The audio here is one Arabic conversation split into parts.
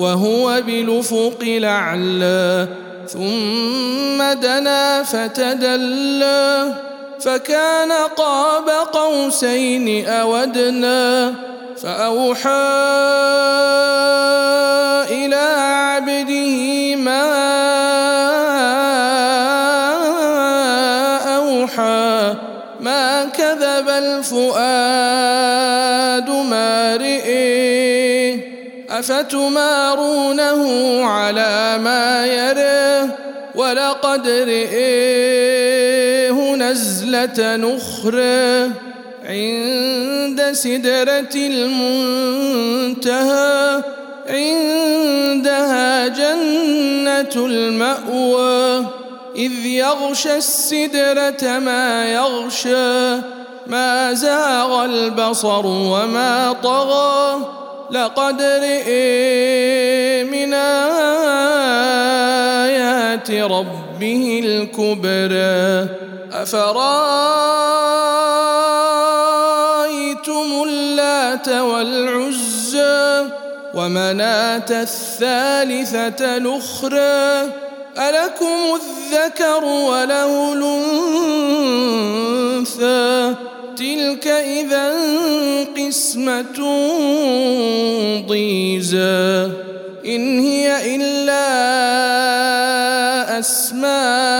وهو بالافق الأعلى ثم دنا فتدلى فكان قاب قوسين أو فأوحى إلى عبده ما أوحى ما كذب الفؤاد ما رئي أفتمارونه على ما يرى؟ ولقد رئيه نزلة نخره عند سدرة المنتهى عندها جنة المأوى إذ يغشى السدرة ما يغشى ما زاغ البصر وما طغى. لقد رئي من آيات ربه الكبرى. أفرأيتم اللات والعزى ومناة الثالثة الأخرى؟ ألكم الذكر وله الأنثى. تلك إذا قسمة ضيزى. إن هي إلا أسماء.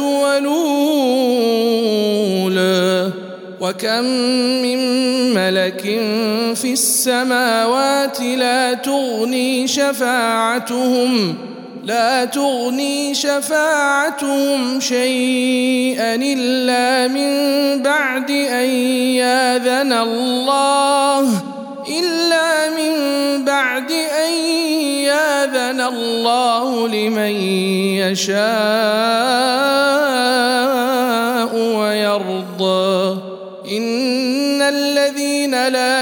وكم من ملك في السماوات لا تغني شفاعتهم لا تغني شفاعتهم شيئا الا من بعد ان ياذن الله الا من بعد ان ياذن الله لمن يشاء ويرضى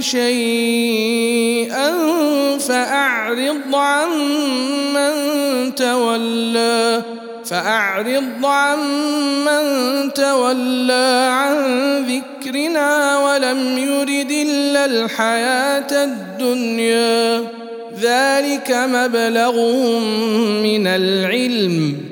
شيئا فأعرض عن من تولى فأعرض عن من تولى عن ذكرنا ولم يرد إلا الحياة الدنيا. ذلك مبلغهم من العلم.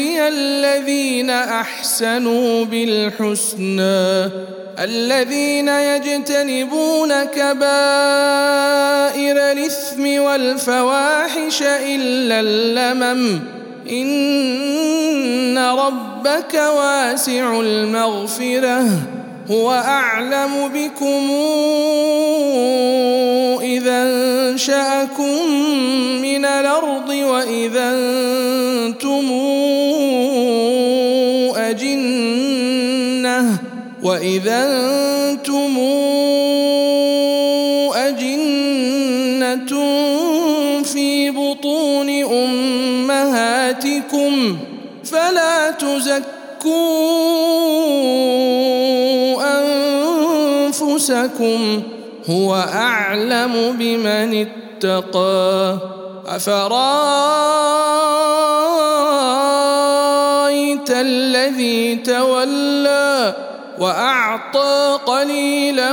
ويجزي الذين أحسنوا بالحسنى الذين يجتنبون كبائر الإثم والفواحش إلا اللمم. إن ربك واسع المغفرة هو أعلم بكم إذا انشأكم من الأرض وإذا أنتم وإذا أنتم أجنة في بطون أمهاتكم فلا تزكوا أنفسكم هو أعلم بمن اتقى. أفرأيت الذي تولى وأعطى قليلا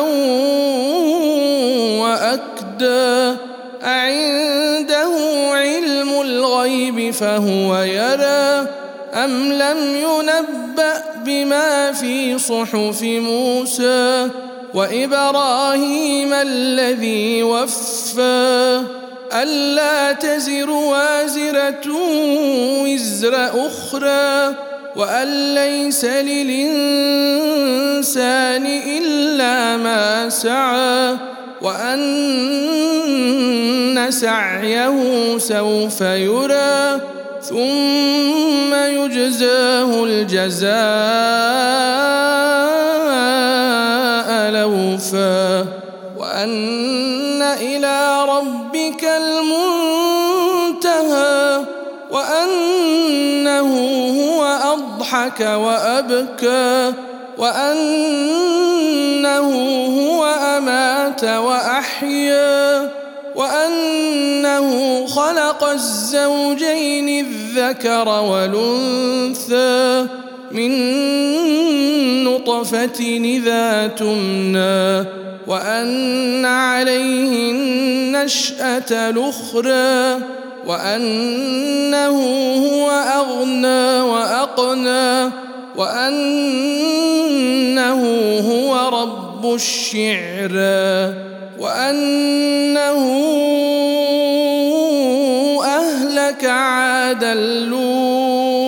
وأكدى. أعنده علم الغيب فهو يرى. أم لم ينبأ بما في صحف موسى وإبراهيم الذي وفى؟ ألا تزر وازرة وزر أخرى. وأن ليس للإنسان إلا ما سعى وأن سعيه سوف يرى ثم يجزاه الجزاء. اضحك وأبكى وأنه هو أمات وأحيا وأنه خلق الزوجين الذكر والأنثى من نطفة إذا تمنى وأن عليه النشأة الأخرى وأنه هو أغنى وأقنى وأنه هو رب الشعرى وأنه أهلك عادا الاولى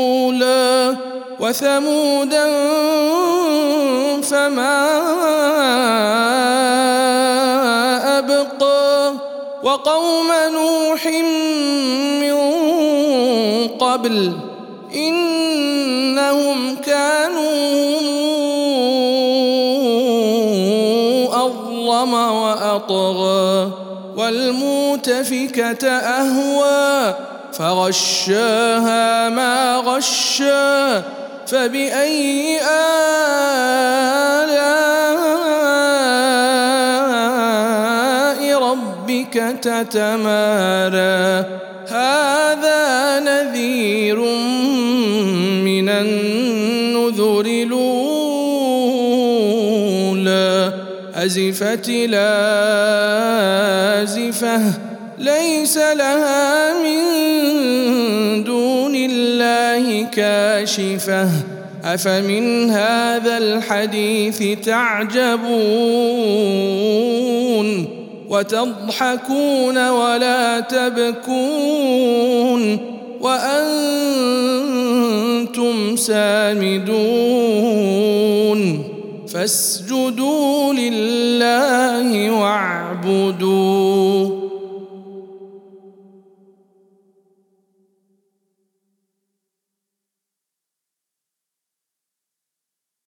وثمودا فما وقوم نوح من قبل إنهم كانوا أظلم وأطغى والمؤتفكه أهوى فغشاها ما غشى فبأي آلاء ربك تتمارى. هذا نذير من النذر الأولى. أزفت لازفه ليس لها من دون الله كاشفة. أفمن هذا الحديث تعجبون؟ وتضحكون ولا تبكون وأنتم سامدون فاسجدوا لله واعبدوا